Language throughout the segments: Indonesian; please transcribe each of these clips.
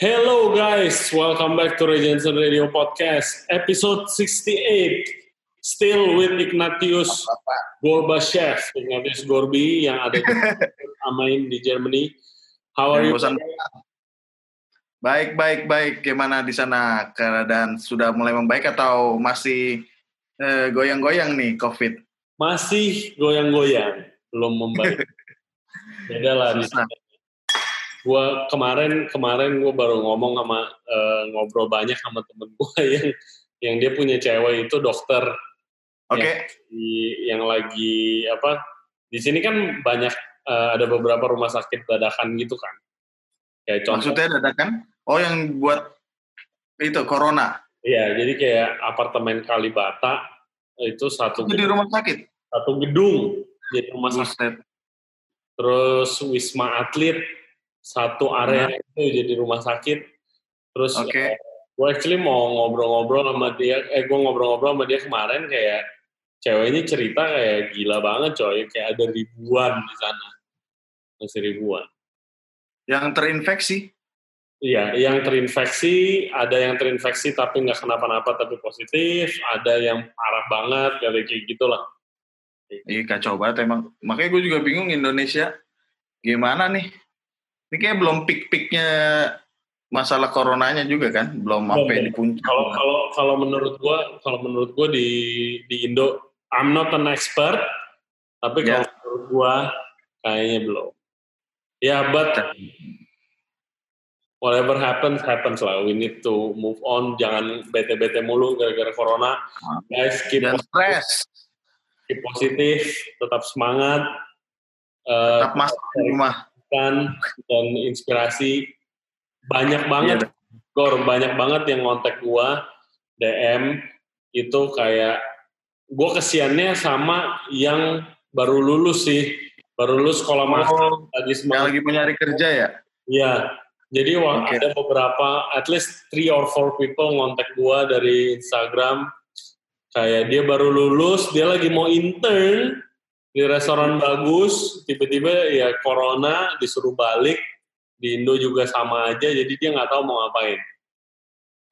Hello guys, welcome back to Regency Radio Podcast, episode 68. Still with Ignatius Gorbashev, Ignatius Gorbi yang ada di Amain di Germany. How are you? Baik, baik, baik. Gimana di sana? Keadaan sudah mulai membaik atau masih eh, goyang-goyang nih COVID? Masih goyang-goyang, belum membaik. Beda lah di sana. Gua kemarin kemarin gue baru ngomong sama eh, ngobrol banyak sama temen gue yang yang dia punya cewek itu dokter Oke. yang, di- yang lagi apa di sini kan banyak eh, ada beberapa rumah sakit dadakan gitu kan kayak contoh Maksudnya dadakan? Oh, yang buat itu corona. iya jadi kayak apartemen Kalibata itu satu Itu di rumah sakit. satu gedung jadi rumah sakit terus wisma atlet satu area itu jadi rumah sakit terus Oke. gue actually mau ngobrol-ngobrol sama dia eh gue ngobrol-ngobrol sama dia kemarin kayak ceweknya cerita kayak gila banget coy kayak ada ribuan di sana masih ribuan Yang terinfeksi. iya yang terinfeksi ada yang terinfeksi tapi nggak kenapa-napa tapi positif ada yang parah banget kayak kayak gitulah Iya kacau banget emang. Makanya gue juga bingung Indonesia gimana nih. Ini kayak belum pik-piknya masalah coronanya juga kan. Belum belum. di puncak. kalau kalau kalau menurut gue kalau menurut gue di di Indo I'm not an expert tapi kalau Ya. menurut gue kayaknya belum ya but whatever happens happens lah we need to move on jangan bete-bete mulu gara-gara corona guys keep Dan positif, stres. keep positif tetap semangat eh, Tetap masuk di rumah. Kan dan inspirasi banyak banget Iya, Gor banyak banget yang ngontek gua DM itu kayak gua kesiannya sama yang baru lulus sih baru lulus sekolah master Oh, lagi yang semangat lagi mencari kerja ya? Iya. Jadi Oke. ada beberapa, at least three or four people ngontek gua dari Instagram. Kayak dia baru lulus, dia lagi mau intern di restoran bagus, tiba-tiba ya corona disuruh balik. Di Indo juga sama aja, jadi dia nggak tahu mau ngapain.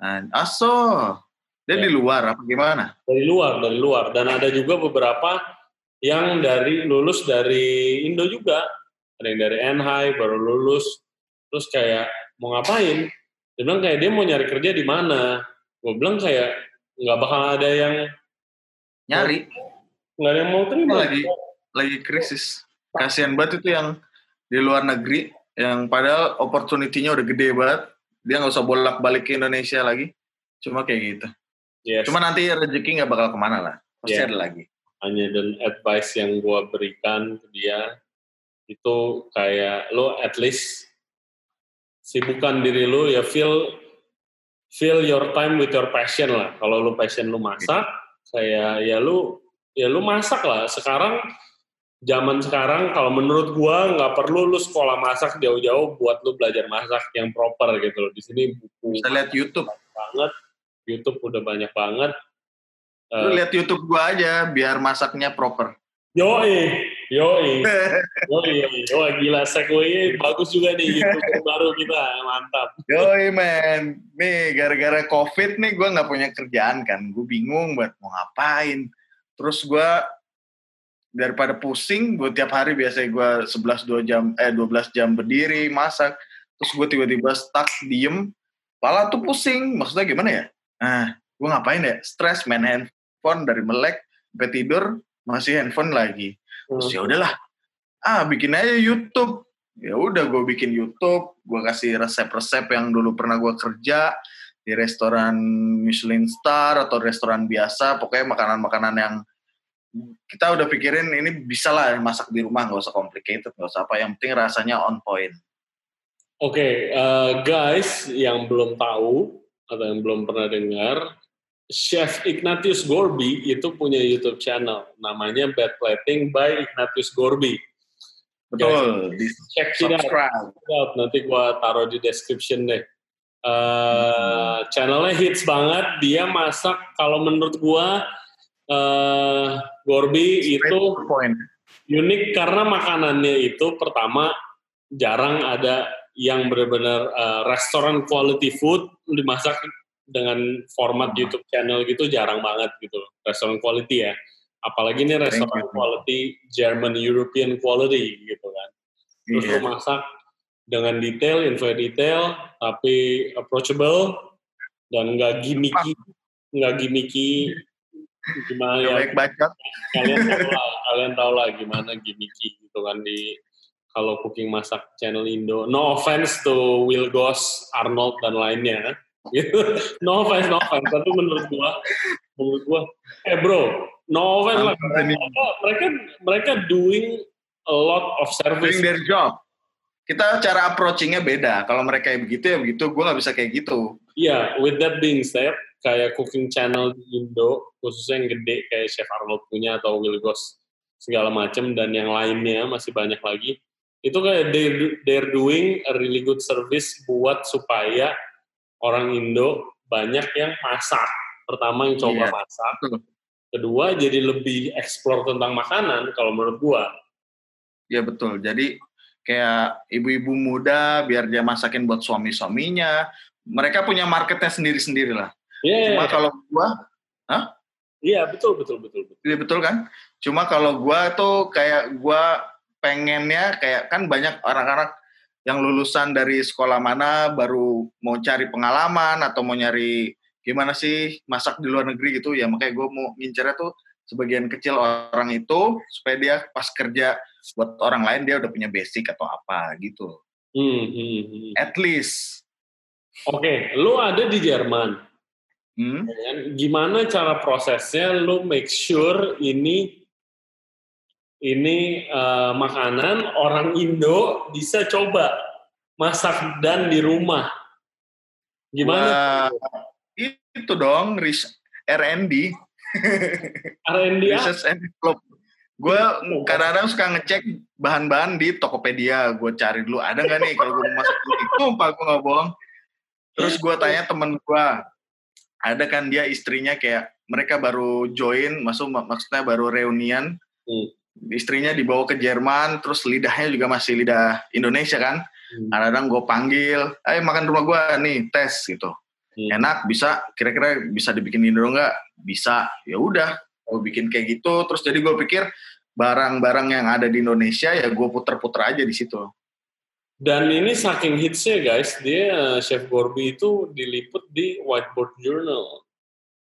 Nah, aso. Dia Ya. di luar apa gimana? Dari luar, dari luar. Dan ada juga beberapa yang dari lulus dari Indo juga. Ada yang dari NHI baru lulus. Terus kayak mau ngapain? Dia bilang kayak dia mau nyari kerja di mana? Gue bilang kayak nggak bakal ada yang Nyari. nggak ada yang mau terima. Lagi lagi krisis. Kasihan banget itu yang di luar negeri yang padahal opportunity-nya udah gede banget. Dia nggak usah bolak-balik ke Indonesia lagi. Cuma kayak gitu. Yes. Cuma nanti rezeki nggak bakal ke mana lah. Pasti Iya. ada lagi. hanya dan advice yang gue berikan ke dia itu kayak lo at least sibukkan diri lo ya feel feel your time with your passion lah kalau lo passion lo masak kayak ya lo ya lo masak lah sekarang zaman sekarang kalau menurut gua nggak perlu lu sekolah masak jauh-jauh buat lu belajar masak yang proper gitu loh di sini buku Bisa lihat YouTube. banget YouTube udah banyak banget Lu Eh, lihat YouTube gua aja biar masaknya proper. Yoi, yoi, yoi, yoi, gila segway bagus juga nih YouTube baru kita, mantap. Yoi men, nih gara-gara covid nih gue nggak punya kerjaan kan, gue bingung buat mau ngapain. Terus gue daripada pusing, gue tiap hari biasanya gue 11 2 jam eh 12 jam berdiri masak, terus gue tiba-tiba stuck diem, pala tuh pusing. Maksudnya gimana ya? Nah, gue ngapain ya? Stres main handphone dari melek sampai tidur masih handphone lagi. Terus ya udahlah, ah bikin aja YouTube. Ya udah gue bikin YouTube, gue kasih resep-resep yang dulu pernah gue kerja di restoran Michelin Star atau restoran biasa, pokoknya makanan-makanan yang kita udah pikirin ini bisa lah masak di rumah, nggak usah complicated, nggak usah apa, yang penting rasanya on point. Oke, eh, guys yang belum tahu atau yang belum pernah dengar, Chef Ignatius Gorby itu punya YouTube channel, namanya Bad Plating by Ignatius Gorby. Betul, di Check it out. subscribe. out. Nanti gua taruh di description deh. Eh, channelnya hits banget. Dia masak kalau menurut gua eh Gorby Straight itu point. unik karena makanannya itu pertama jarang ada yang benar-benar uh, restoran quality food dimasak dengan format Hmm. YouTube channel gitu jarang banget gitu. Restoran quality ya. Apalagi ini restoran quality German European quality gitu kan. Terus Iya. lu masak dengan detail, info detail, tapi approachable dan nggak gimmicky, nggak gimmicky gimana ya bacot. kalian tahu lah, kalian tahu lah gimana gimmicky gitu kan di kalau cooking masak channel Indo. No offense to Will Goss, Arnold dan lainnya. Gitu. no offense, no offense. Tapi menurut gua, menurut gua, eh bro, no offense lah. Mereka, mereka, mereka doing a lot of service. Doing their job. Kita cara approachingnya beda. Kalau mereka begitu ya begitu, gue nggak bisa kayak gitu. Iya, with that being said, kayak cooking channel di Indo, khususnya yang gede kayak Chef Arnold punya atau Will Goss segala macam dan yang lainnya masih banyak lagi. Itu kayak they, they're doing a really good service buat supaya orang Indo banyak yang masak. Pertama yang coba Iya, masak. Kedua jadi lebih explore tentang makanan kalau menurut gua. Ya betul. Jadi kayak ibu-ibu muda biar dia masakin buat suami-suaminya. Mereka punya marketnya sendiri-sendiri lah. Iya, Cuma kalau gua, iya betul betul betul betul. iya betul kan? Cuma kalau gua tuh kayak gua pengennya kayak kan banyak orang-orang yang lulusan dari sekolah mana baru mau cari pengalaman atau mau nyari gimana sih masak di luar negeri gitu ya makanya gue mau ngincernya tuh sebagian kecil orang itu supaya dia pas kerja buat orang lain dia udah punya basic atau apa gitu Hmm, hmm, hmm. at least Oke, lu ada di Jerman. Hmm? ya kan? Gimana cara prosesnya lu make sure ini ini eh, makanan orang Indo bisa coba masak dan di rumah. Gimana? Wah, itu dong ris- R&D R&D apa? research and gue kadang-kadang suka ngecek bahan-bahan di Tokopedia gue cari dulu ada nggak nih kalau gue mau masak ini sumpah gue nggak bohong terus gue tanya temen gue ada kan dia istrinya kayak mereka baru join maksud maksudnya baru reunian. Hmm. istrinya dibawa ke Jerman terus lidahnya juga masih lidah Indonesia kan. Hmm. kadang-kadang gue panggil ayo makan rumah gue nih tes gitu. Hmm. enak bisa? Kira-kira bisa dibikin Indo nggak? Bisa. Ya udah gue bikin kayak gitu. Terus jadi gue pikir barang-barang yang ada di Indonesia ya gue puter-puter aja di situ Dan ini saking hitsnya guys, dia eh, Chef Gorby itu diliput di Whiteboard Journal.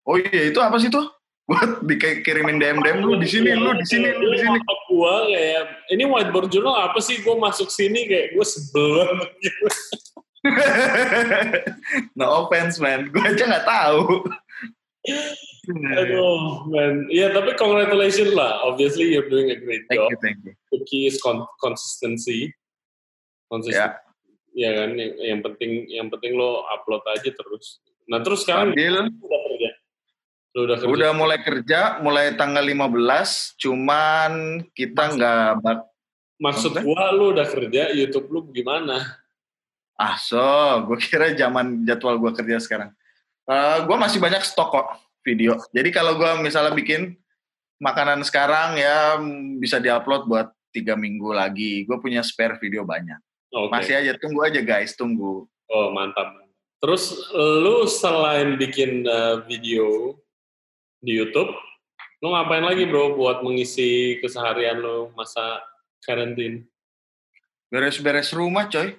oh iya itu apa sih tuh gue dikirimin DM DM lu di sini lu di sini lu di sini gua kayak ini Whiteboard Journal apa sih? Gue masuk sini kayak gue sebel gitu. no offense man gue aja nggak tahu Aduh, man. Ya, tapi congratulations lah. Obviously, you're doing a great thank job. you thank you The key is con- consistency. Consistency. ya Ya kan, yang, yang penting yang penting lo upload aja terus. Nah, terus sekarang sambil udah kerja. Lu udah kerja. udah mulai kerja mulai tanggal 15 cuman kita nggak bak Maksud Maksudnya? gua lu udah kerja, YouTube lu gimana? Ah, so, gue kira zaman jadwal gue kerja sekarang. gue masih banyak stok kok video. Jadi kalau gue misalnya bikin makanan sekarang ya bisa diupload buat tiga minggu lagi. Gue punya spare video banyak. Oke. Masih aja tunggu aja guys, tunggu. Oh, mantap. Terus lu selain bikin uh, video di YouTube, lu ngapain lagi bro buat mengisi keseharian lu masa karantin? Beres-beres rumah coy.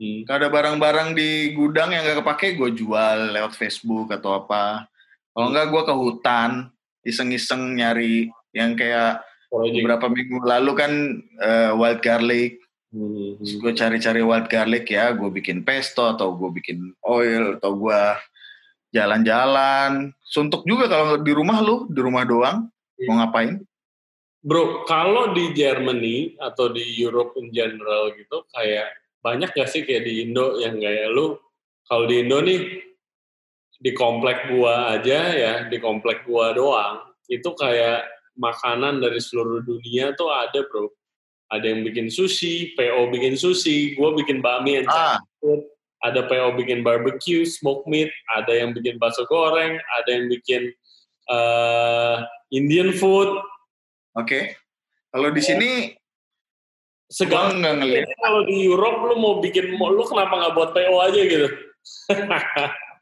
Hmm. Kalau ada barang-barang di gudang yang gak kepake, gue jual lewat Facebook atau apa. Kalau enggak gue ke hutan, iseng-iseng nyari yang kayak Project. beberapa minggu lalu kan eh, wild garlic. Hmm. Terus gue cari-cari wild garlic ya, gue bikin pesto atau gue bikin oil atau gue jalan-jalan. Suntuk juga kalau di rumah lu, di rumah doang, mau ngapain? Bro, kalau di Germany atau di Europe in general gitu, kayak banyak gak sih kayak di Indo yang kayak lu, kalau di Indo nih, di komplek gua aja ya, di komplek gua doang, itu kayak makanan dari seluruh dunia tuh ada bro. Ada yang bikin sushi, PO bikin sushi, gua bikin bakmi and Ah, ada PO bikin barbecue, smoke meat, ada yang bikin bakso goreng, ada yang bikin eh, Indian food, oke. Kalau di sini Segala nggak ngeliat. kalau di Europe lu mau bikin mau lu kenapa nggak buat PO aja gitu?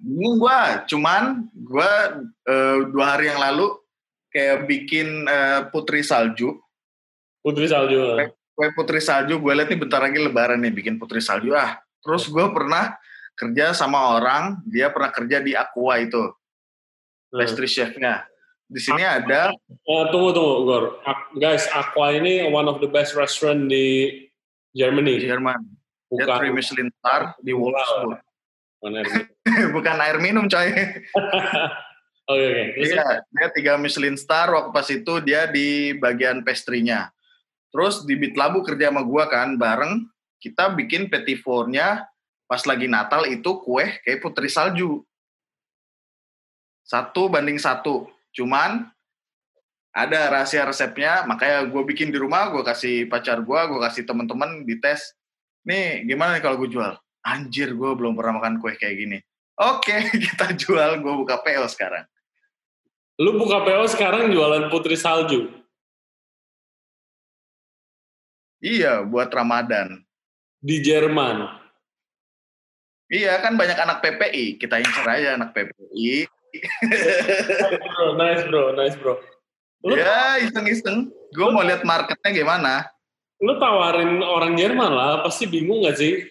Bingung gue, cuman gue eh, dua hari yang lalu kayak bikin eh, putri salju. Putri salju. Kue putri salju, gue liat nih bentar lagi lebaran nih bikin putri salju. Ah, terus gue pernah kerja sama orang, dia pernah kerja di Aqua itu, pastry chefnya. Di sini ada, Eh, tunggu tunggu Gor. Guys, Aqua ini one of the best restaurant di di Germany. Jerman, dia Bukan three Michelin star di Wolfsburg. bukan air minum coy. Oke oke. Terus Iya, dia tiga Michelin star waktu pas itu dia di bagian pastry-nya. Terus di Bitlabu kerja sama gua kan bareng, kita bikin petit four-nya pas lagi Natal itu kue kayak putri salju. Satu banding satu. Cuman ada rahasia resepnya, makanya gue bikin di rumah, gue kasih pacar gue, gue kasih temen-temen dites. Nih, gimana nih kalau gue jual? Anjir, gue belum pernah makan kue kayak gini. Oke, kita jual, gue buka PO sekarang. lu buka PO sekarang jualan putri salju. Iya, buat Ramadan. di Jerman. Iya, kan banyak anak PPI. Kita incer aja anak PPI. Bro, nice bro, nice bro. Lu, Ya, iseng-iseng. Gue mau lihat marketnya gimana. lu tawarin orang Jerman lah, pasti bingung gak sih?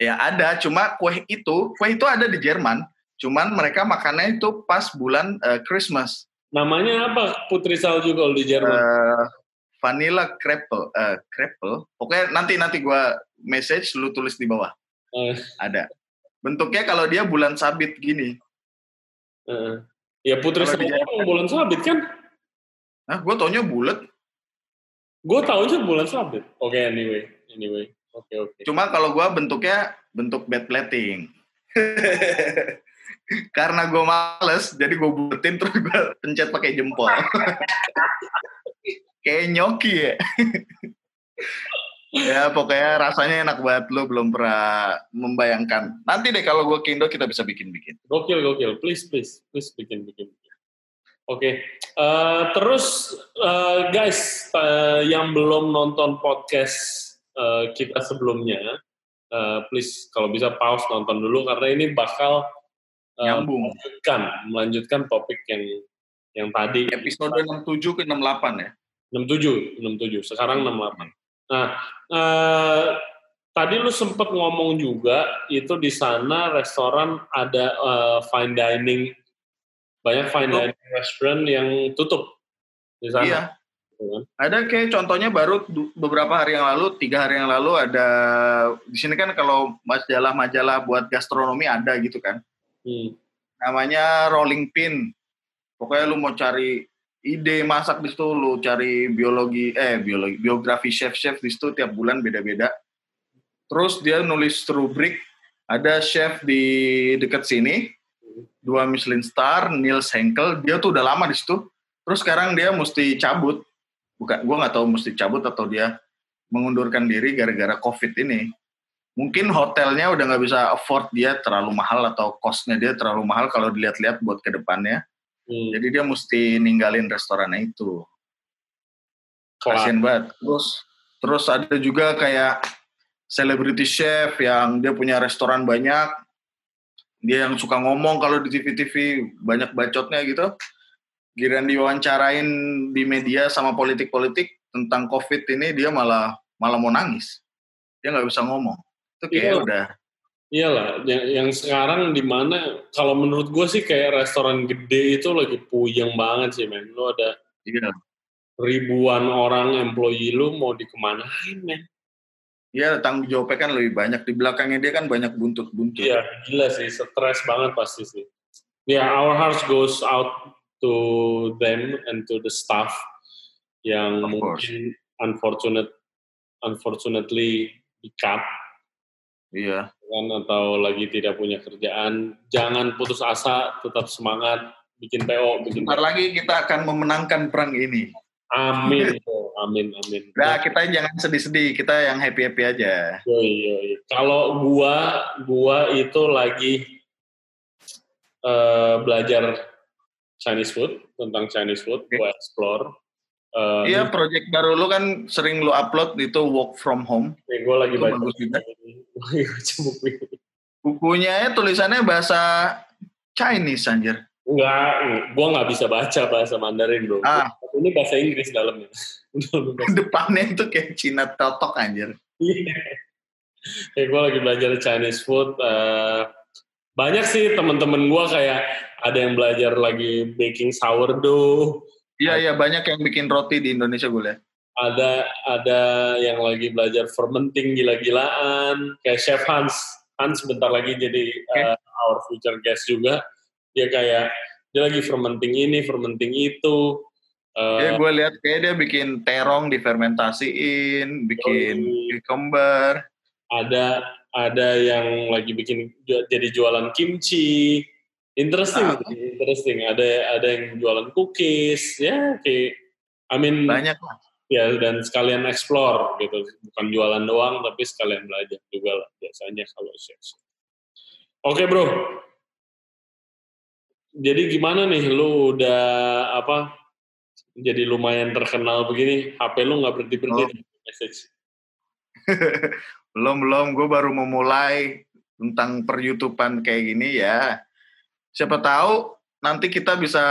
Ya ada, cuma kue itu, kue itu ada di Jerman. Cuman mereka makannya itu pas bulan eh, Christmas. Namanya apa putri salju kalau di Jerman? Eh, vanilla crepe, eh, crepe. Pokoknya nanti nanti gue message, lu tulis di bawah. Eh, Ada. Bentuknya kalau dia bulan sabit gini. eh. Ya putri emang bulan sabit kan? Nah, gue taunya bulat. Gue tahunya bulan sabit. Oke, anyway, anyway. Oke, oke. Cuma kalau gua bentuknya bentuk bed plating. Karena gue males, jadi gue buletin terus gue pencet pakai jempol. Kayak nyoki ya. ya pokoknya rasanya enak banget lo belum pernah membayangkan. Nanti deh kalau gue ke Indo kita bisa bikin-bikin. Gokil, gokil. Please, please, please bikin, bikin. bikin. Oke, Eh, terus eh, guys eh, yang belum nonton podcast eh, kita sebelumnya, eh, please kalau bisa pause nonton dulu karena ini bakal eh, Nyambung. melanjutkan, melanjutkan topik yang yang tadi Episode 67 ke 68 ya. 67, 67. Sekarang 68. Nah, eh, tadi lu sempat ngomong juga itu di sana restoran ada eh, fine dining banyak fine Tutup. dining restaurant yang tutup di sana. Iya. gitu kan. Ada kayak contohnya baru beberapa hari yang lalu, tiga hari yang lalu ada di sini kan kalau majalah-majalah buat gastronomi ada gitu kan. Hmm. namanya rolling pin. Pokoknya lu mau cari ide masak di situ, lu cari biologi eh biologi biografi chef-chef di situ tiap bulan beda-beda. Terus dia nulis rubrik ada chef di dekat sini, dua Michelin star, Niels Henkel, dia tuh udah lama di situ. Terus sekarang dia mesti cabut. Bukan gua nggak tahu mesti cabut atau dia mengundurkan diri gara-gara Covid ini mungkin hotelnya udah nggak bisa afford dia terlalu mahal atau costnya dia terlalu mahal kalau dilihat-lihat buat ke depannya. Hmm. Jadi dia mesti ninggalin restorannya itu. Kasian banget. Terus terus ada juga kayak celebrity chef yang dia punya restoran banyak. Dia yang suka ngomong kalau di TV-TV banyak bacotnya gitu. Giran diwawancarain di media sama politik-politik tentang COVID ini dia malah malah mau nangis. Dia nggak bisa ngomong. Itu kayak Iya. udah Iyalah, yang, yang sekarang di mana kalau menurut gue sih kayak restoran gede itu lagi puyeng banget sih men. Lu ada iya. ribuan orang employee lu mau dikemanain men? Iya, tanggung jawabnya kan lebih banyak. Di belakangnya dia kan banyak buntut-buntut. Iya, gila sih, stres banget pasti sih. Ya, yeah, our hearts goes out to them and to the staff yang mungkin unfortunate, unfortunately di cut Iya. kan atau lagi tidak punya kerjaan. Jangan putus asa, tetap semangat, bikin PO, bikin Bentar lagi kita akan memenangkan perang ini. Amin, amin, amin. Nah, kita jangan sedih-sedih. Kita yang happy-happy aja. Yoi, yoi. Kalau gua, gua itu lagi eh, belajar Chinese food tentang Chinese food, gua explore. Uh, Iya, project baru lu kan sering lu upload itu work from home. gue Eh, lagi Itu baca bagus juga. Bukunya ya tulisannya bahasa Chinese anjir. Enggak, gue nggak bisa baca bahasa Mandarin bro. Ah. Ini bahasa Inggris dalamnya. Depannya itu kayak Cina totok anjir. Iya. Kayak gue lagi belajar Chinese food. eh, banyak sih teman-teman gue kayak ada yang belajar lagi baking sourdough. Iya, iya banyak yang bikin roti di Indonesia gue lihat. Ada ada yang lagi belajar fermenting gila-gilaan. Kayak Chef Hans. Hans bentar lagi jadi eh, our future guest juga. Dia kayak dia lagi fermenting ini, fermenting itu. Eh, Ya gue lihat kayak dia bikin terong difermentasiin, bikin cucumber. ada ada yang lagi bikin jadi jualan kimchi interesting Ah. interesting. Ada ada yang jualan cookies ya kayak I mean Banyak lah. ya dan sekalian explore gitu. Bukan jualan doang tapi sekalian belajar juga lah biasanya kalau chef oke bro. Jadi gimana nih lu udah apa jadi lumayan terkenal begini? HP lu nggak berhenti berhenti message. Belum belum. Gue baru memulai tentang per YouTubean kayak gini ya siapa tahu nanti kita bisa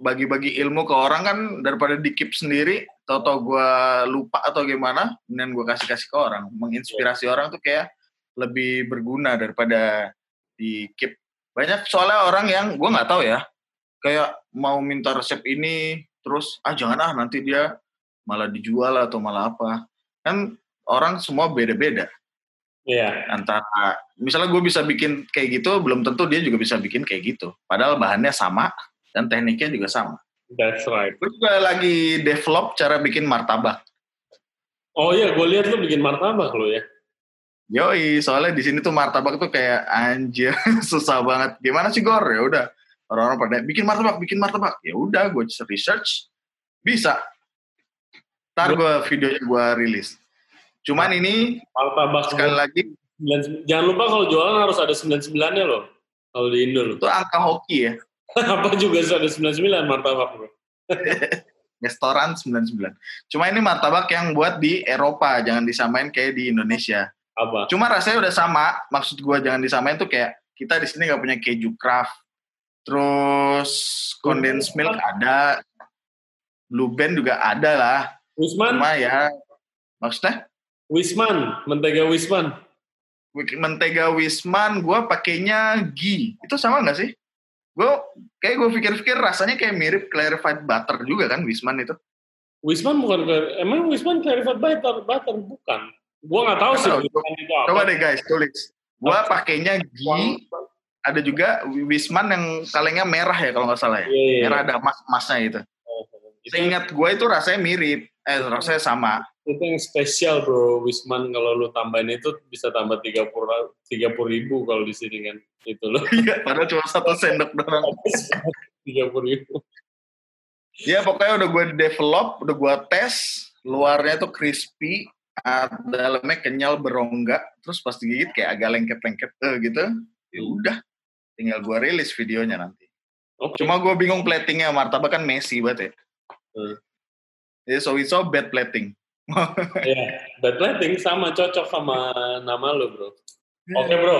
bagi-bagi ilmu ke orang kan daripada dikip sendiri. Tau-tau gue lupa atau gimana kemudian gue kasih-kasih ke orang. Menginspirasi orang tuh kayak lebih berguna daripada dikip. Banyak soalnya orang yang gue nggak tahu ya kayak mau minta resep ini terus ah jangan ah nanti dia malah dijual atau malah apa. Kan orang semua beda-beda Iya, antara misalnya gue bisa bikin kayak gitu belum tentu dia juga bisa bikin kayak gitu. Padahal bahannya sama dan tekniknya juga sama. That's right. gue juga lagi develop cara bikin martabak. Oh iya, gue lihat lu bikin martabak lo ya. yoi soalnya di sini tuh martabak tuh kayak anjir susah banget. Gimana sih gor? Ya udah. Orang-orang pada bikin martabak bikin martabak. Ya udah gue research. Bisa. Ntar gue videonya gue rilis cuman ini Martabak sekali lagi 99. Jangan lupa kalau jualan harus ada 99-nya loh. Kalau di Indo loh. itu angka hoki ya Apa juga harus ada 99 martabak bro. restoran 99. Cuma ini martabak yang buat di Eropa, jangan disamain kayak di Indonesia. Apa? Cuma rasanya udah sama. Maksud gua jangan disamain tuh kayak kita di sini nggak punya keju craft. Terus condensed milk ada, blue band juga ada lah. Wisman? Cuma ya maksudnya Wisman, mentega Wisman. mentega Wisman gua pakainya ghee. Itu sama nggak sih? Gue kayak gue pikir-pikir rasanya kayak mirip clarified butter juga kan Wisman itu. Wisman bukan emang Wisman clarified butter, butter bukan. Gua nggak tahu sih Nggak tahu. Wisman itu apa. Coba deh guys tulis. Gua pakainya ghee ada juga Wisman yang kalengnya merah ya kalau nggak salah ya. Iya, iya. Merah ada emas emasnya itu. Itu, Seingat gue itu rasanya mirip, eh rasanya sama. itu yang spesial bro, Wisman kalau lu tambahin itu bisa tambah 30 30 ribu kalau di sini kan. Itu loh. Iya, padahal cuma satu sendok doang. 30 ribu. Ya pokoknya udah gue develop, udah gue tes, luarnya tuh crispy, dalamnya kenyal berongga, terus pas digigit kayak agak lengket-lengket eh, gitu. Ya udah, tinggal gue rilis videonya nanti. Oke. Cuma gue bingung platingnya, martabak kan messy banget ya. Hmm. So it's so bad plating. Ya, bad lighting sama cocok sama nama lu, Bro. Oke, Bro.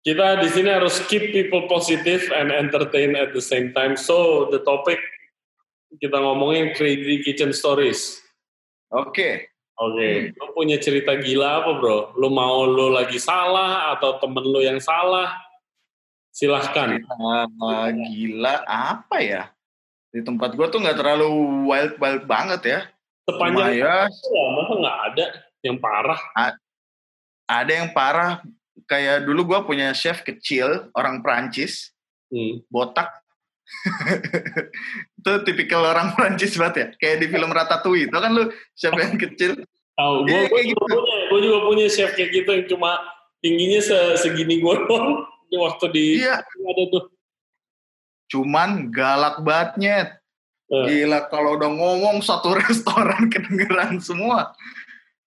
Kita di sini harus keep people positive and entertain at the same time. So, the topic kita ngomongin crazy kitchen stories. Oke. Oke, lu punya cerita gila apa, Bro? Lu mau lu lagi salah atau temen lu yang salah? Silahkan. Ah, gila apa ya? Di tempat gue tuh nggak terlalu wild wild banget ya. Sepanjang ya ya, masa nggak ada yang parah? ada yang parah. Kayak dulu gue punya chef kecil orang Prancis, Hmm. botak. itu tipikal orang Prancis banget ya. Kayak di film Ratatouille. Itu kan lu chef yang kecil. Tahu, gue Iya, kayak juga punya, gue juga punya chef kayak gitu yang cuma tingginya se- segini gue doang. Waktu di Iya. ada tuh. Cuman galak banget nyet. Eh. Gila kalau udah ngomong satu restoran kedengeran semua.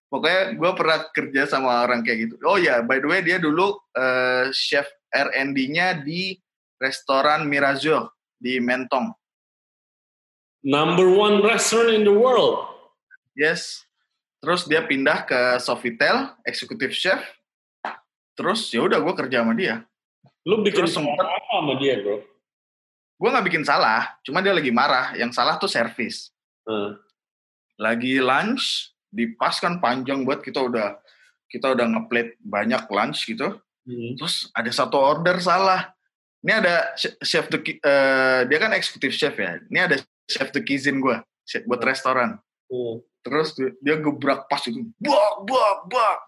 Pokoknya gue pernah kerja sama orang kayak gitu. Oh ya, by the way dia dulu eh, chef R&D-nya di restoran Mirazio di Mentong. number one restaurant in the world. Yes. Terus dia pindah ke Sofitel, executive chef. Terus ya udah gue kerja sama dia. Lu bikin Terus apa sama dia, bro? Gue nggak bikin salah, cuma dia lagi marah. Yang salah tuh service. Hmm. Lagi lunch, di pas kan panjang buat kita udah kita udah ngeplate banyak lunch gitu. Hmm. Terus ada satu order salah. Ini ada che- chef the eh, dia kan executive chef ya. Ini ada chef the kitchen gue buat restoran. Hmm. Terus dia, dia gebrak pas itu, bak bak bak.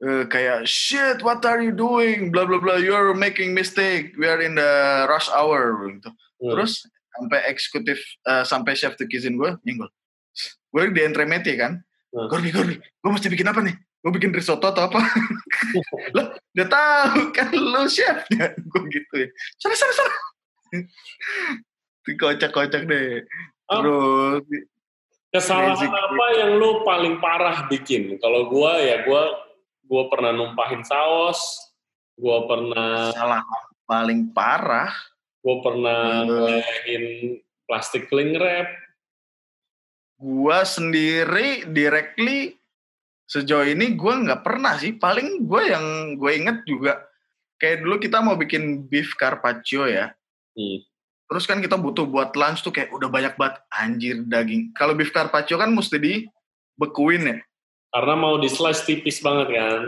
Eh, kayak shit, what are you doing? Blah blah blah. You're making mistake. We are in the rush hour. Gitu. Hmm. Terus sampai eksekutif eh, sampai chef the kitchen gue nyenggol. Gue di entremeti kan. Hmm. Gordi, Gordi, gue mesti bikin apa nih? Gue bikin risotto atau apa? Lah, udah tahu kan lu chefnya. Gue gitu ya. Sana, sana, sana. Kocak-kocak deh. Ah. Terus, Kesalahan apa yang lu paling parah bikin? Kalau gua ya gua gua pernah numpahin saus, gua pernah salah paling parah. gua pernah ngelehin plastik cling wrap. Gua sendiri directly sejauh ini gue nggak pernah sih. Paling gue yang gue inget juga kayak dulu kita mau bikin beef carpaccio ya. Hmm. Terus kan kita butuh buat lunch tuh kayak udah banyak banget anjir daging. Kalau beef carpaccio kan mesti dibekuin ya. Karena mau di slice tipis banget kan.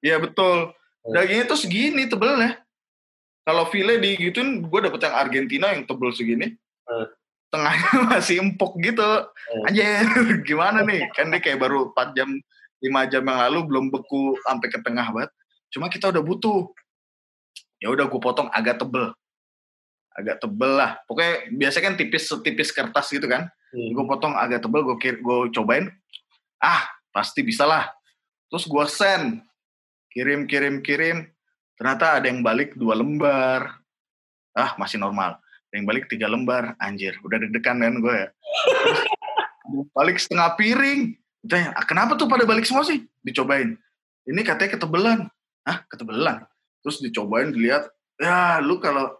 Iya betul. Hmm. Dagingnya tuh segini tebelnya. Kalau file digituin, gue dapet yang Argentina yang tebel segini. Hmm. Tengahnya masih empuk gitu. Anjir, gimana nih? Kan dia kayak baru 4 jam, 5 jam yang lalu belum beku sampai ke tengah banget. Cuma kita udah butuh. Ya udah gue potong agak tebel. Agak tebel lah. Pokoknya biasanya kan tipis setipis kertas gitu kan. hmm. Gue potong agak tebel, gue gue cobain. Ah, pasti bisa lah. Terus gue send. Kirim, kirim, kirim. Ternyata ada yang balik dua lembar. Ah, masih normal. Ada yang balik tiga lembar. Anjir, udah deg-degan kan gue ya. Terus balik setengah piring. Tanya, "Ah, kenapa tuh pada balik semua sih? Dicobain. Ini katanya ketebelan. Hah, ketebelan? Terus dicobain, dilihat. Ya, lu kalau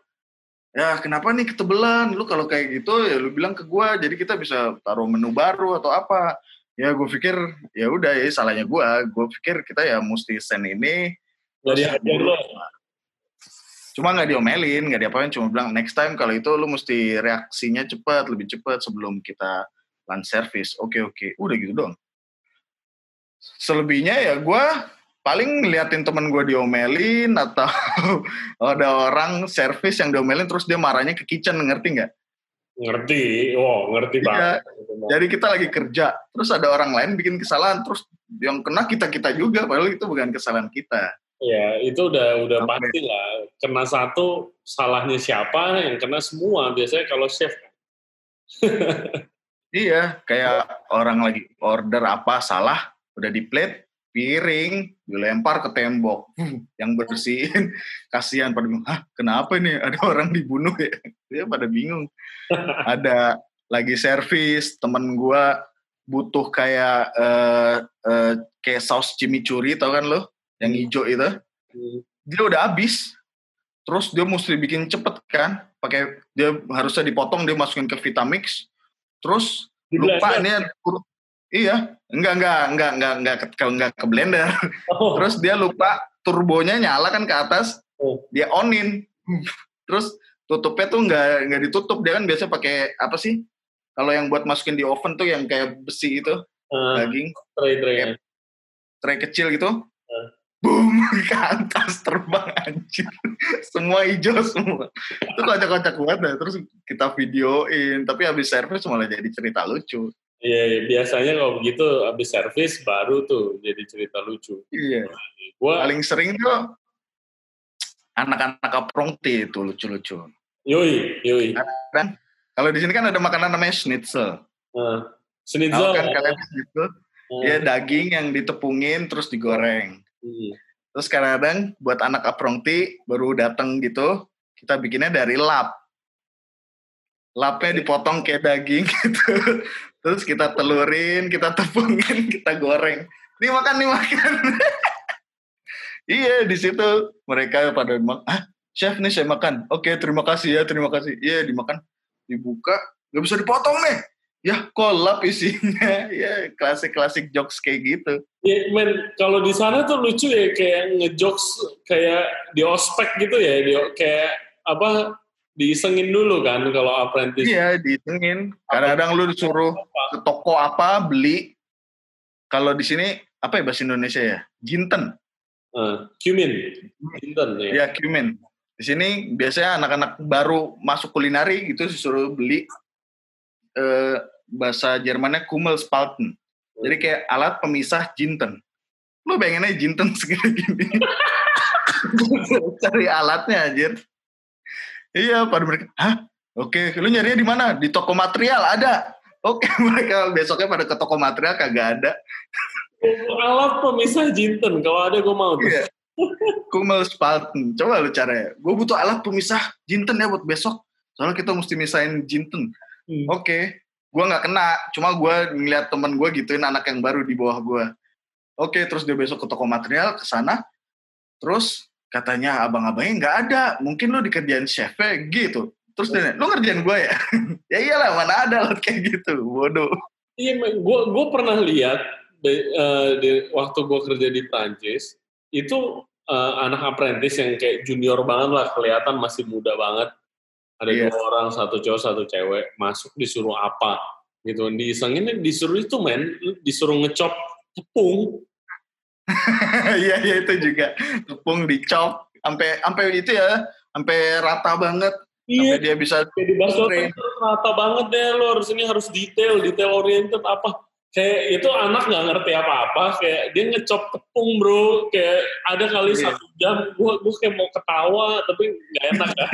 ya kenapa nih ketebelan? Lu kalau kayak gitu ya lu bilang ke gua, jadi kita bisa taruh menu baru atau apa. Ya gue pikir ya udah ya salahnya gua. Gue pikir kita ya mesti send ini. Jadi terus hajar lo. Cuma nggak diomelin, nggak diapain, cuma bilang next time kalau itu lu mesti reaksinya cepat, lebih cepat sebelum kita lunch service. Oke oke, udah gitu dong. Selebihnya ya gua paling ngeliatin temen gue diomelin atau ada orang service yang diomelin terus dia marahnya ke kitchen ngerti nggak? Ngerti, wow ngerti Iya. banget. Jadi kita lagi kerja, terus ada orang lain bikin kesalahan, terus yang kena kita kita juga, padahal itu bukan kesalahan kita. Ya itu udah udah Sampai- pasti lah. Kena satu salahnya siapa yang kena semua. Biasanya kalau chef. Iya, kayak orang lagi order apa salah, udah di plate, piring, dilempar ke tembok. yang bersihin, kasihan pada hah kenapa nih ada orang dibunuh ya? Dia pada bingung. ada lagi servis, temen gua butuh kayak eh, eh, kayak saus chimichurri, tau kan lo? Yang hijau itu. Hmm. Dia udah habis. Terus dia mesti bikin cepet kan, pakai dia harusnya dipotong, dia masukin ke Vitamix. Terus Di lupa blender. nih tur- iya enggak enggak enggak enggak enggak ke, ke- enggak ke blender Oh, terus dia lupa turbonya nyala kan ke atas Oh. dia onin terus tutupnya tuh enggak enggak ditutup dia kan biasa pakai apa sih kalau yang buat masukin di oven tuh yang kayak besi itu eh, daging tray-tray. tray kecil gitu Hmm. boom ke atas terbang anjir semua hijau semua itu kocak-kocak banget dah. terus kita videoin tapi habis service malah jadi cerita lucu Iya, iya, biasanya kalau begitu habis servis baru tuh jadi cerita lucu. iya Gua paling sering tuh anak-anak aprongti itu lucu-lucu. Yoi, yoi. Dan kalau di sini kan ada makanan namanya schnitzel. Tahu Schnitzel. kan kalian schnitzel? Eh, Ya daging yang ditepungin terus digoreng. hmm. Terus kadang-kadang buat anak aprongti baru datang gitu, kita bikinnya dari lap. Lapnya dipotong kayak daging gitu. Terus kita telurin, kita tepungin, kita goreng. Nih makan, nih makan. iya, di situ mereka pada bilang, ah chef nih saya makan. Oke, terima kasih ya, terima kasih. Iya, dimakan. Dibuka, Gak bisa dipotong nih. Ya kolap isinya. ya klasik-klasik jokes kayak gitu. Ya, men, kalau di sana tuh lucu ya kayak ngejokes kayak di ospek gitu ya, di, kayak apa diisengin dulu kan kalau apprentice. Iya, diisengin. Kadang-kadang lu disuruh ke toko apa beli. Kalau di sini apa ya bahasa Indonesia ya? Jinten. Uh, cumin. Jinten ya. Iya, cumin. Di sini biasanya anak-anak baru masuk kulinari gitu disuruh beli eh, bahasa Jermannya Kummelspalten. Jadi kayak alat pemisah jinten. Lu pengen aja jinten segini gini. Cari alatnya anjir. Iya, pada mereka, hah? Oke, lu nyarinya di mana? Di toko material ada. Oke, mereka besoknya pada ke toko material kagak ada. alat pemisah jinten, kalau ada gue mau tuh. Iya. Kumel Spalten. Coba lu caranya. Gue butuh alat pemisah jinten ya buat besok. Soalnya kita mesti misahin jinten. Hmm. Oke, okay. gue nggak kena. Cuma gue ngeliat temen gue gituin anak yang baru di bawah gue. Oke, okay, terus dia besok ke toko material ke sana. Terus katanya abang-abangnya nggak ada. Mungkin lu dikerjain chef gitu. Terus dia, lu ngerjain gue ya? ya iyalah, mana ada lot kayak gitu. Bodoh. Iya, gue gue pernah lihat uh, di, waktu gue kerja di Prancis itu uh, anak apprentice yang kayak junior banget lah kelihatan masih muda banget. Ada yeah. dua orang satu cowok satu cewek masuk disuruh apa gitu. Disengin disuruh itu men disuruh ngecop tepung. Iya iya itu juga. Tepung dicop sampai sampai itu ya sampai rata banget. Iya. Sampai dia bisa jadi rata banget deh lo harus ini harus detail detail oriented apa kayak itu anak nggak ngerti apa-apa kayak dia ngecop tepung bro kayak ada kali yeah. satu jam gua gua kayak mau ketawa tapi nggak enak kan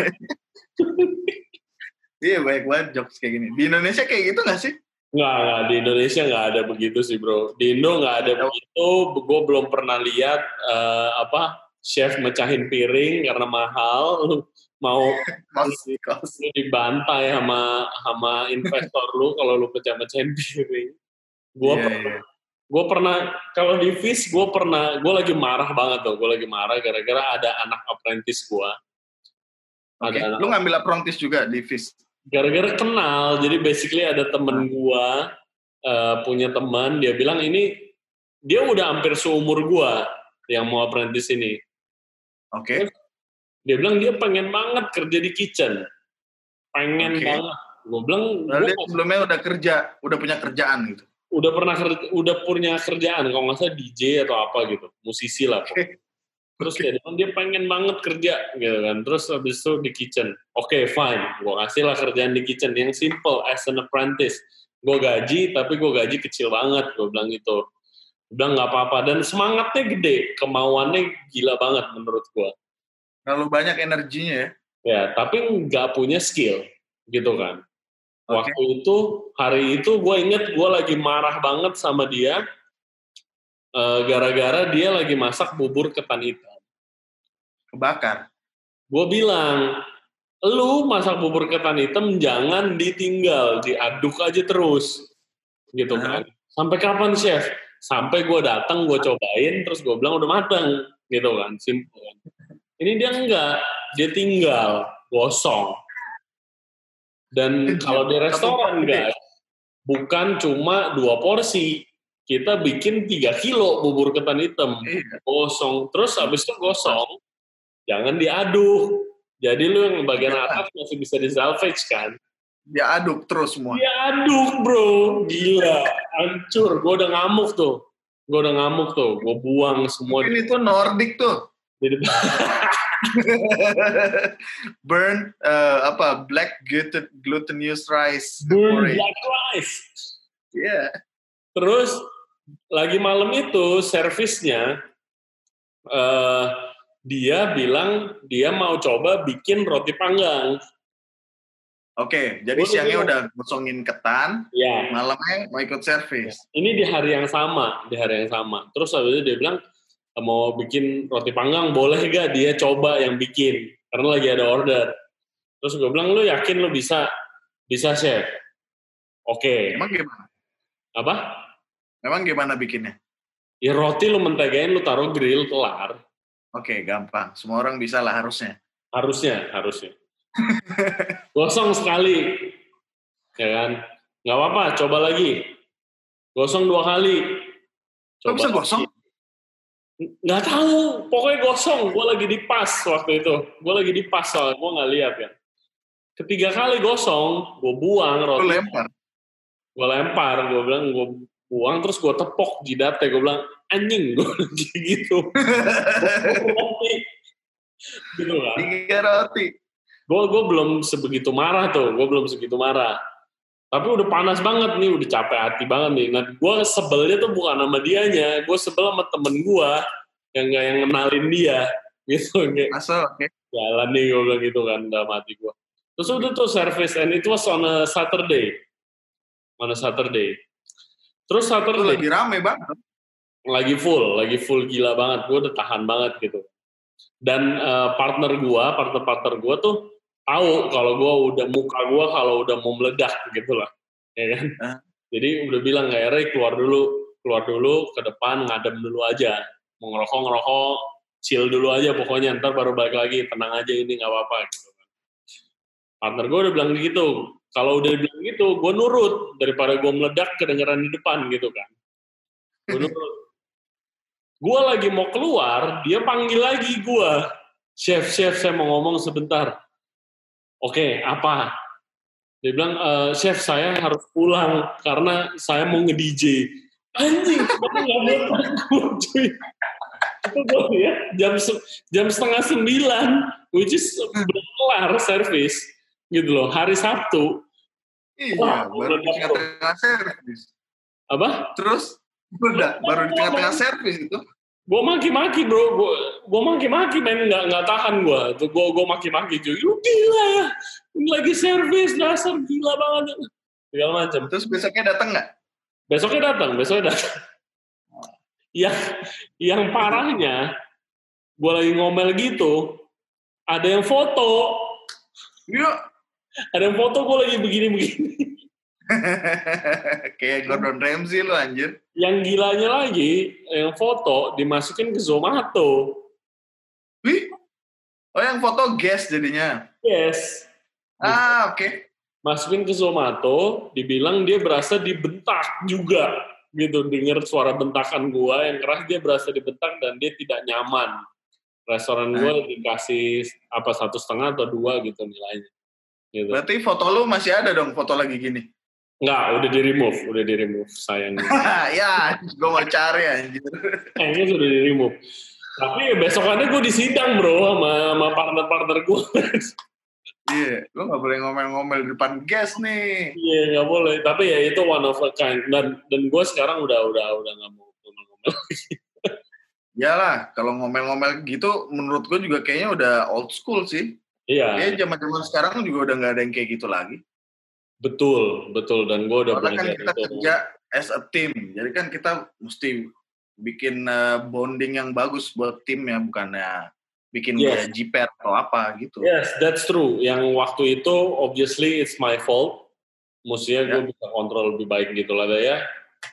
iya banyak banget jokes kayak gini di Indonesia kayak gitu nggak sih Nggak, nggak, di Indonesia nggak ada begitu sih bro. Di Indo nggak ada begitu. Gue belum pernah lihat uh, apa chef mecahin piring karena mahal. Mau dibantai sama sama investor lu kalau lu pecah-pecahin piring. Gue yeah, pernah, yeah. gue pernah kalau di Fish gue pernah, gue lagi marah banget tuh, gue lagi marah gara-gara ada anak apprentice gue. Okay. Ada Lu ngambil apprentice juga di Fish? Gara-gara kenal, jadi basically ada temen hmm. gue uh, punya teman, dia bilang ini dia udah hampir seumur gue yang mau apprentice ini. Oke. Okay. Dia bilang dia pengen banget kerja di kitchen, pengen okay. banget. Gue bilang, gua, sebelumnya udah kerja, udah punya kerjaan gitu udah pernah kerja, udah punya kerjaan kalau nggak salah DJ atau apa gitu musisi lah. Okay. terus okay. dia dia pengen banget kerja gitu kan. Terus habis itu di kitchen oke okay, fine gue kasih lah kerjaan di kitchen yang simple as an apprentice. Gue gaji tapi gue gaji kecil banget gue bilang gitu. Gue bilang nggak apa-apa. Dan semangatnya gede kemauannya gila banget menurut gue terlalu banyak energinya ya. Ya tapi nggak punya skill gitu kan Okay. Waktu itu hari itu gue inget gue lagi marah banget sama dia uh, gara-gara dia lagi masak bubur ketan hitam. Kebakar. Gue bilang, lu masak bubur ketan hitam jangan ditinggal, diaduk aja terus, gitu kan. Sampai kapan chef? Sampai gue datang, gue cobain, terus gue bilang udah matang, gitu kan, simple kan. Ini dia enggak, dia tinggal, gosong dan kalau di restoran guys, bukan cuma dua porsi, kita bikin tiga kilo bubur ketan hitam, iya. gosong. Terus habis itu gosong, jangan diaduk. Jadi lu yang bagian iya. atas masih bisa di salvage kan? Diaduk terus semua. Diaduk bro, gila, hancur. Gue udah ngamuk tuh, gue udah ngamuk tuh, gue buang semua. Ini tuh Nordic tuh. Jadi Burn uh, apa black gluten glutinous rice. Burn black rice. Iya. Yeah. Terus lagi malam itu servisnya uh, dia bilang dia mau coba bikin roti panggang. Oke, okay, jadi siangnya udah ngosongin ketan, ya. malamnya mau ikut servis. Ya. Ini di hari yang sama, di hari yang sama. Terus habis itu dia bilang, mau bikin roti panggang boleh gak dia coba yang bikin? Karena lagi ada order. Terus gue bilang lu yakin lu bisa? Bisa chef? Oke. Okay. emang gimana? Apa? Emang gimana bikinnya? Ya roti lu mentegain lu taruh grill kelar. Oke okay, gampang. Semua orang bisa lah harusnya. Harusnya harusnya. Gosong sekali. Ya kan? Nggak apa-apa, coba lagi. Gosong dua kali. Kok bisa gosong? Nggak tahu, pokoknya gosong. Gue lagi di pas waktu itu. Gue lagi di pas soalnya, gue nggak lihat kan. Ketiga kali gosong, gue buang roti. lempar. Gue lempar, gue bilang gue buang, terus gue tepok jidatnya. Gue bilang, anjing, gue gitu. Roti. gitu kan. Tiga roti. gue gue belum sebegitu marah tuh gue belum segitu marah tapi udah panas banget nih udah capek hati banget nih nah gue sebelnya tuh bukan sama dianya gue sebel sama temen gue yang nggak yang kenalin dia gitu kayak Asal, oke. jalan nih gue bilang gitu kan dalam hati gue terus udah tuh service and it was on a Saturday on a Saturday terus Itu Saturday lagi rame banget. lagi full, lagi full gila banget. Gue udah tahan banget gitu. Dan eh, partner gue, partner-partner gue tuh tahu kalau gue udah muka gue kalau udah mau meledak gitu lah, ya kan. Ah. Jadi udah bilang kayak Ray keluar dulu, keluar dulu ke depan ngadem dulu aja. Mau ngerokok ngerokok, chill dulu aja pokoknya ntar baru balik lagi tenang aja ini nggak apa-apa gitu kan. Partner gue udah bilang gitu. Kalau udah bilang gitu, gue nurut daripada gue meledak kedengeran di depan gitu kan. Gue nurut gue lagi mau keluar, dia panggil lagi gue. Chef, chef, saya mau ngomong sebentar. Oke, apa? Dia bilang, "Eh, chef saya harus pulang karena saya mau nge-DJ. Anjing, kamu nggak boleh takut, cuy. Itu gue ya, jam, jam setengah sembilan, which is belum kelar service, gitu loh, hari Sabtu. Iya, Wah, baru di tengah-tengah servis. Apa? Terus, udah, baru di tengah-tengah servis itu. Gue maki-maki bro, gue gue maki-maki men nggak nggak tahan gue, tuh gue gue maki-maki cuy, lu gila ya, lagi servis dasar gila banget, segala macam. Terus besoknya datang nggak? Besoknya datang, besoknya datang. Yang yang parahnya, gue lagi ngomel gitu, ada yang foto, Yuk. ada yang foto gue lagi begini-begini. Kayak Gordon Ramsay lu anjir. Yang gilanya lagi, yang foto dimasukin ke Zomato. Wih. Oh yang foto guest jadinya. Yes, Ah oke. masukin ke Zomato, dibilang dia berasa dibentak juga, gitu. Dengar suara bentakan gua yang keras, dia berasa dibentak dan dia tidak nyaman. Restoran gua dikasih apa satu setengah atau dua gitu nilainya. Gitu. Berarti foto lu masih ada dong foto lagi gini. Enggak, udah di remove, udah di remove sayang. ya, gue mau cari anjir. Kayaknya sudah di remove. Tapi besokannya gue disidang bro sama, sama partner-partner gue. Iya, lu gak boleh ngomel-ngomel di depan guest nih. Iya nggak boleh. Tapi ya itu one of a kind. Dan dan gue sekarang udah udah udah nggak mau ngomel-ngomel. Iyalah, kalau ngomel-ngomel gitu menurut gue juga kayaknya udah old school sih. Iya Kayaknya zaman-zaman sekarang juga udah nggak ada yang kayak gitu lagi. Betul betul. Dan gue udah Soalnya kan kita itu. kerja as a team. Jadi kan kita mesti bikin uh, bonding yang bagus buat tim ya, bukannya bikin Yes. jiper atau apa gitu. Yes, that's true. Yang waktu itu obviously it's my fault. Mestinya gue bisa kontrol lebih baik gitu lah ya.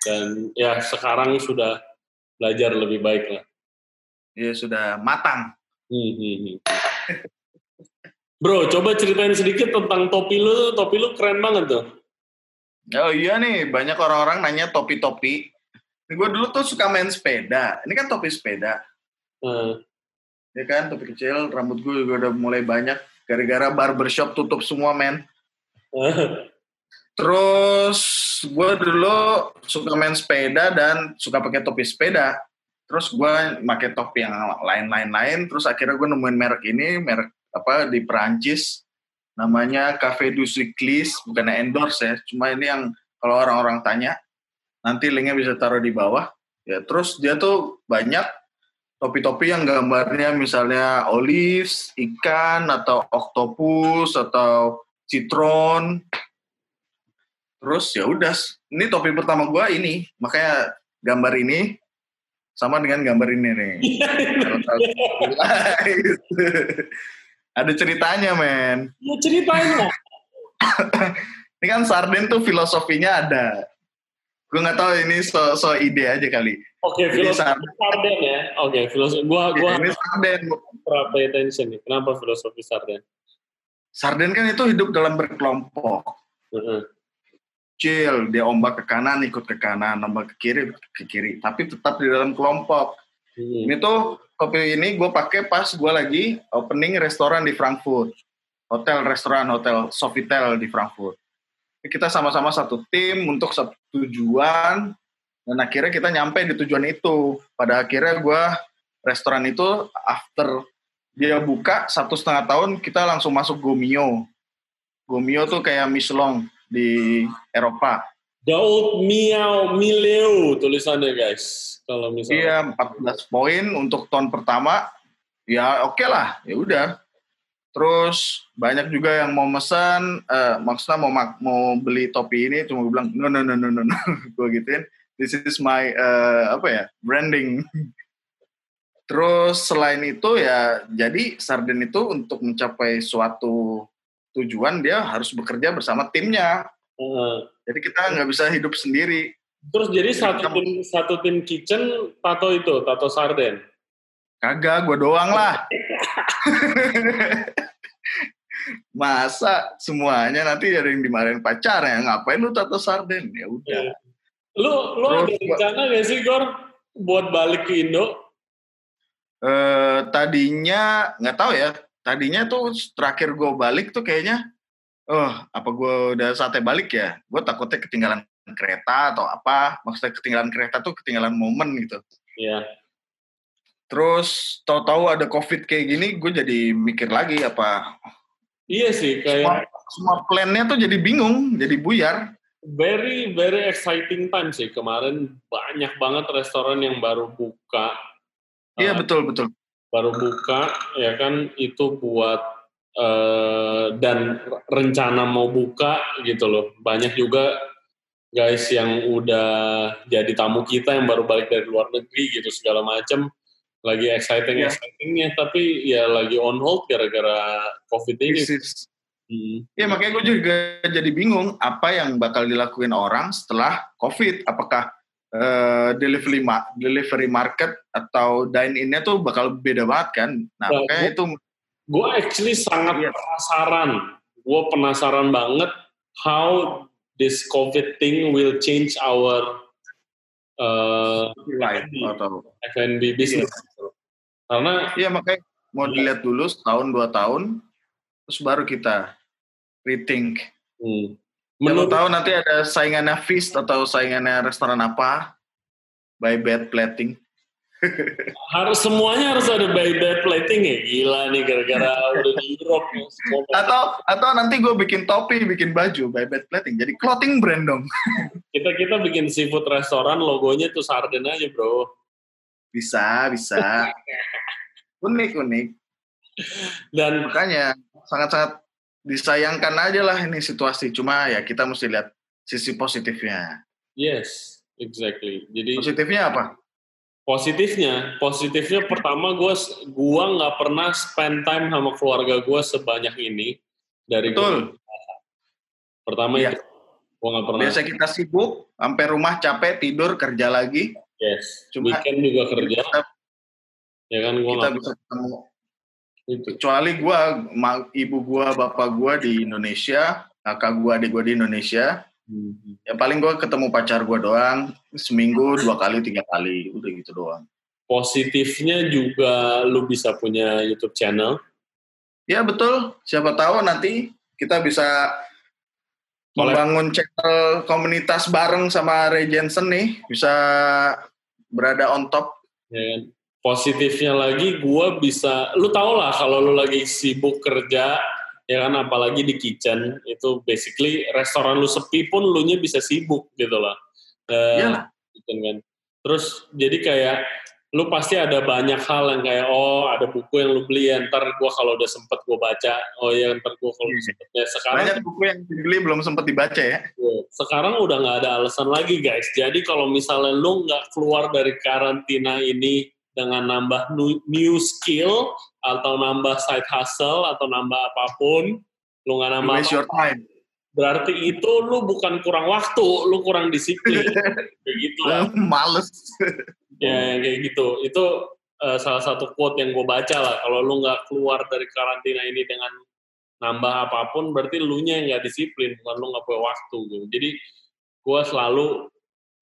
Dan ya sekarang sudah belajar lebih baik lah. Ya sudah matang. Hmm, hmm, hmm. Bro, coba ceritain sedikit tentang topi lu. Topi lu keren banget tuh. Oh iya nih, banyak orang-orang nanya topi-topi. Gue dulu tuh suka main sepeda. Ini kan topi sepeda. Hmm. Ya kan, topi kecil. Rambut gue juga udah mulai banyak. Gara-gara barbershop tutup semua, men. Terus gue dulu suka main sepeda dan suka pakai topi sepeda. Terus gue pakai topi yang lain-lain lain. Terus akhirnya gue nemuin merek ini, merek apa di Perancis. Namanya Cafe du Cycliste, bukan endorse ya. Cuma ini yang kalau orang-orang tanya, nanti linknya bisa taruh di bawah. Ya, terus dia tuh banyak topi-topi yang gambarnya misalnya olives, ikan, atau octopus, atau citron. Terus ya udah, ini topi pertama gua ini, makanya gambar ini sama dengan gambar ini nih. Ada ceritanya, men. Ya ceritanya. Ini kan sarden tuh filosofinya ada. Gue nggak tahu ini so, so ide aja kali. Oke, Jadi filosofi sarden, sarden ya. Oke, filosofi. Gua gua ini sarden. pay attention nih. Kenapa filosofi sarden? Sarden kan itu hidup dalam berkelompok. Heeh. chill dia ombak ke kanan ikut ke kanan ombak ke kiri ke kiri tapi tetap di dalam kelompok Hmm. ini tuh kopi ini gue pakai pas gue lagi opening restoran di Frankfurt. Hotel restoran hotel Sofitel di Frankfurt. Kita sama-sama satu tim untuk satu tujuan dan akhirnya kita nyampe di tujuan itu. Pada akhirnya gue restoran itu after dia buka satu setengah tahun kita langsung masuk Gomio. Gomio tuh kayak Michelin di Eropa Daud Miao Mileo tulisannya guys. Kalau misalnya Iya, 14 poin untuk tahun pertama. Ya oke lah, ya udah. Terus banyak juga yang mau mesan, eh, maksudnya mau mau beli topi ini, cuma gue bilang no no no no no, no. gue gituin. This is my eh, apa ya branding. Terus selain itu ya, jadi Sarden itu untuk mencapai suatu tujuan dia harus bekerja bersama timnya. Eh, Jadi kita nggak bisa hidup sendiri. terus jadi Jadi satu kita- tim satu tim kitchen tato itu tato sarden. Kagak, gue doang lah. Masa semuanya nanti ada yang dimarahin pacarnya, ngapain lu tato sarden? Ya udah. Iya. Lu lu Terus ada rencana gak sih Gor buat balik ke Indo? Eh, tadinya nggak tahu ya. Tadinya tuh terakhir gue balik tuh kayaknya, oh apa gue udah saatnya balik ya? Gue takutnya ketinggalan kereta atau apa? Maksudnya ketinggalan kereta tuh ketinggalan momen gitu. Iya. Terus tahu-tahu ada covid kayak gini, gue jadi mikir lagi apa Iya sih semua, kayak semua plannya tuh jadi bingung, jadi buyar. very very exciting time sih kemarin banyak banget restoran yang baru buka. Iya Eh, betul betul. baru buka ya kan itu buat eh, dan rencana mau buka gitu loh banyak juga guys yang udah jadi tamu kita yang baru balik dari luar negeri gitu segala macem lagi exciting Iya. excitingnya tapi ya lagi on hold gara-gara covid ini. Hmm. Iya makanya gue juga jadi bingung apa yang bakal dilakuin orang setelah COVID. Apakah eh, delivery ma- delivery market atau dine in-nya tuh bakal beda banget kan? Nah Nah, makanya itu gue actually sangat Iya. penasaran gue penasaran banget how this covid thing will change our uh, live atau F&B business karena iya makanya mau dilihat dulu setahun dua tahun terus baru kita rethink. hmm, menurut tahu nanti ada saingannya feast atau saingannya restoran apa by bad plating. Harus semuanya harus ada by bad plating ya gila nih gara-gara udah di Europe ya, Atau atau nanti gue bikin topi, bikin baju by bad plating. Jadi clothing brand dong. kita kita bikin seafood restoran logonya tuh sarden aja bro Bisa, bisa. unik, unik. dan Makanya sangat-sangat disayangkan aja lah ini situasi. Cuma ya kita mesti lihat sisi positifnya. yes exactly jadi Positifnya apa? Positifnya, positifnya pertama gue gua nggak pernah spend time sama keluarga gue sebanyak ini dari gua- Betul. pertama Iya. itu gue nggak pernah. Biasa kita sibuk, sampai rumah capek, tidur, kerja lagi. Yes. Cuma- Weekend juga kerja, Kita, ya kan gue kita bisa ketemu. itu. Kecuali gua, ma- ibu gua, bapak gua di Indonesia, kakak gua, adik gua di Indonesia. Ya paling gua ketemu pacar gua doang, seminggu dua kali, tiga kali, udah gitu doang. Positifnya juga lu bisa punya YouTube channel. Ya betul, siapa tahu nanti kita bisa Boleh. membangun channel komunitas bareng sama Ray Jensen nih, bisa berada on top. Ya kan? Positifnya lagi gue bisa, lu tau lah kalau lu lagi sibuk kerja, ya kan apalagi di kitchen, itu basically restoran lu sepi pun lu nya bisa sibuk gitu lah. Eh, Iyalah. gitu kan. Terus jadi kayak lu pasti ada banyak hal yang kayak oh ada buku yang lu beli ya ntar gua kalau udah sempet gua baca oh ya ntar gua kalau Hmm. sempet ya sekarang Banyak buku yang dibeli belum sempat dibaca ya. sekarang udah nggak ada alasan lagi guys jadi kalau misalnya lu nggak keluar dari karantina ini dengan nambah new, new skill atau nambah side hustle atau nambah apa pun lu nggak You nambah waste your time. berarti itu lu bukan kurang waktu lu kurang disiplin kayak gitu lah Males. ya kayak gitu itu eh, salah satu quote yang gue baca lah kalau lu nggak keluar dari karantina ini dengan nambah apa pun berarti lu nya nggak disiplin bukan lu nggak punya waktu gitu jadi gue selalu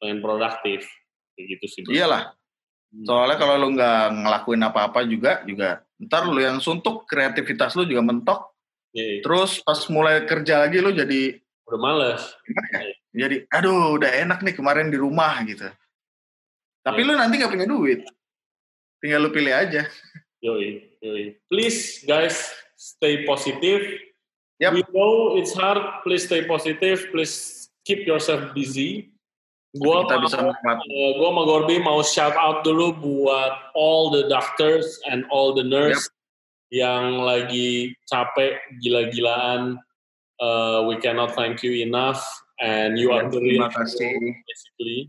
pengen produktif kayak gitu sih. Iyalah. Hmm. Soalnya kalau lu nggak ngelakuin apa-apa juga, juga ntar lu yang suntuk, kreativitas lu juga mentok. Iya, Terus pas mulai kerja lagi lu jadi, udah males. ya? Jadi, aduh udah enak nih kemarin di rumah gitu. Tapi Iya. lu nanti nggak punya duit. Tinggal lu pilih aja. Yoi, yoi. Please guys, stay positive. Yap. We know it's hard. Please stay positive. Please keep yourself busy. Gua Kita mau, bisa menikmati. eh, gua sama Gorby mau shout out dulu buat all the doctors and all the nurse yang lagi capek gila-gilaan. Uh, we cannot thank you enough, and you are the real Terima kasih. hero, basically.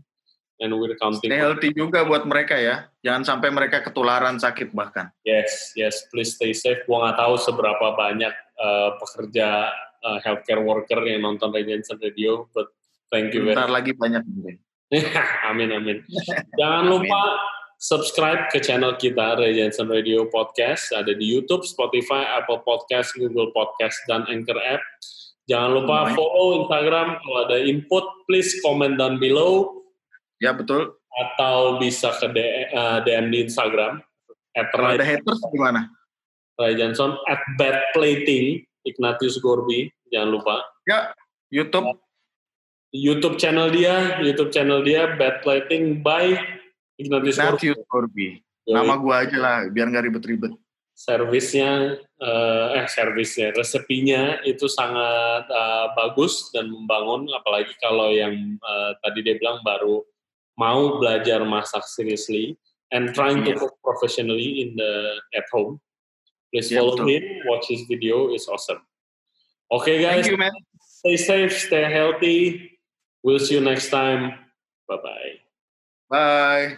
And we're counting. Stay healthy juga buat mereka ya. Jangan sampai mereka ketularan sakit bahkan. Yes, yes, please stay safe. Gua nggak tahu seberapa banyak uh, pekerja uh, healthcare worker yang nonton Jensen Radio, but thank you Bentar lagi banyak amin, amin. Jangan lupa subscribe ke channel kita Ray Jensen Radio Podcast. Ada di YouTube, Spotify, Apple Podcast, Google Podcast, dan Anchor App. Jangan lupa Baik. follow Instagram. Kalau ada input, please comment down below. Ya betul. Atau bisa ke uh, DM di Instagram. At Kalau Ray ada haters gimana? Ray Johnson at bad plating Ignatius Gorby jangan lupa Ya, YouTube. YouTube channel dia YouTube channel dia bad plating by Ignatius Ignatius Corby. Nama gua aja lah, biar nggak ribet-ribet. servisnya eh, eh servisnya resepinya itu sangat eh, bagus dan membangun apalagi kalau yang eh, tadi dia bilang baru mau belajar masak seriously and trying to Iya. cook professionally in the at home please Iya, follow betul. him watch his video is awesome okay guys Thank you, man. stay safe, stay healthy. We'll see you next time. Bye bye. Bye.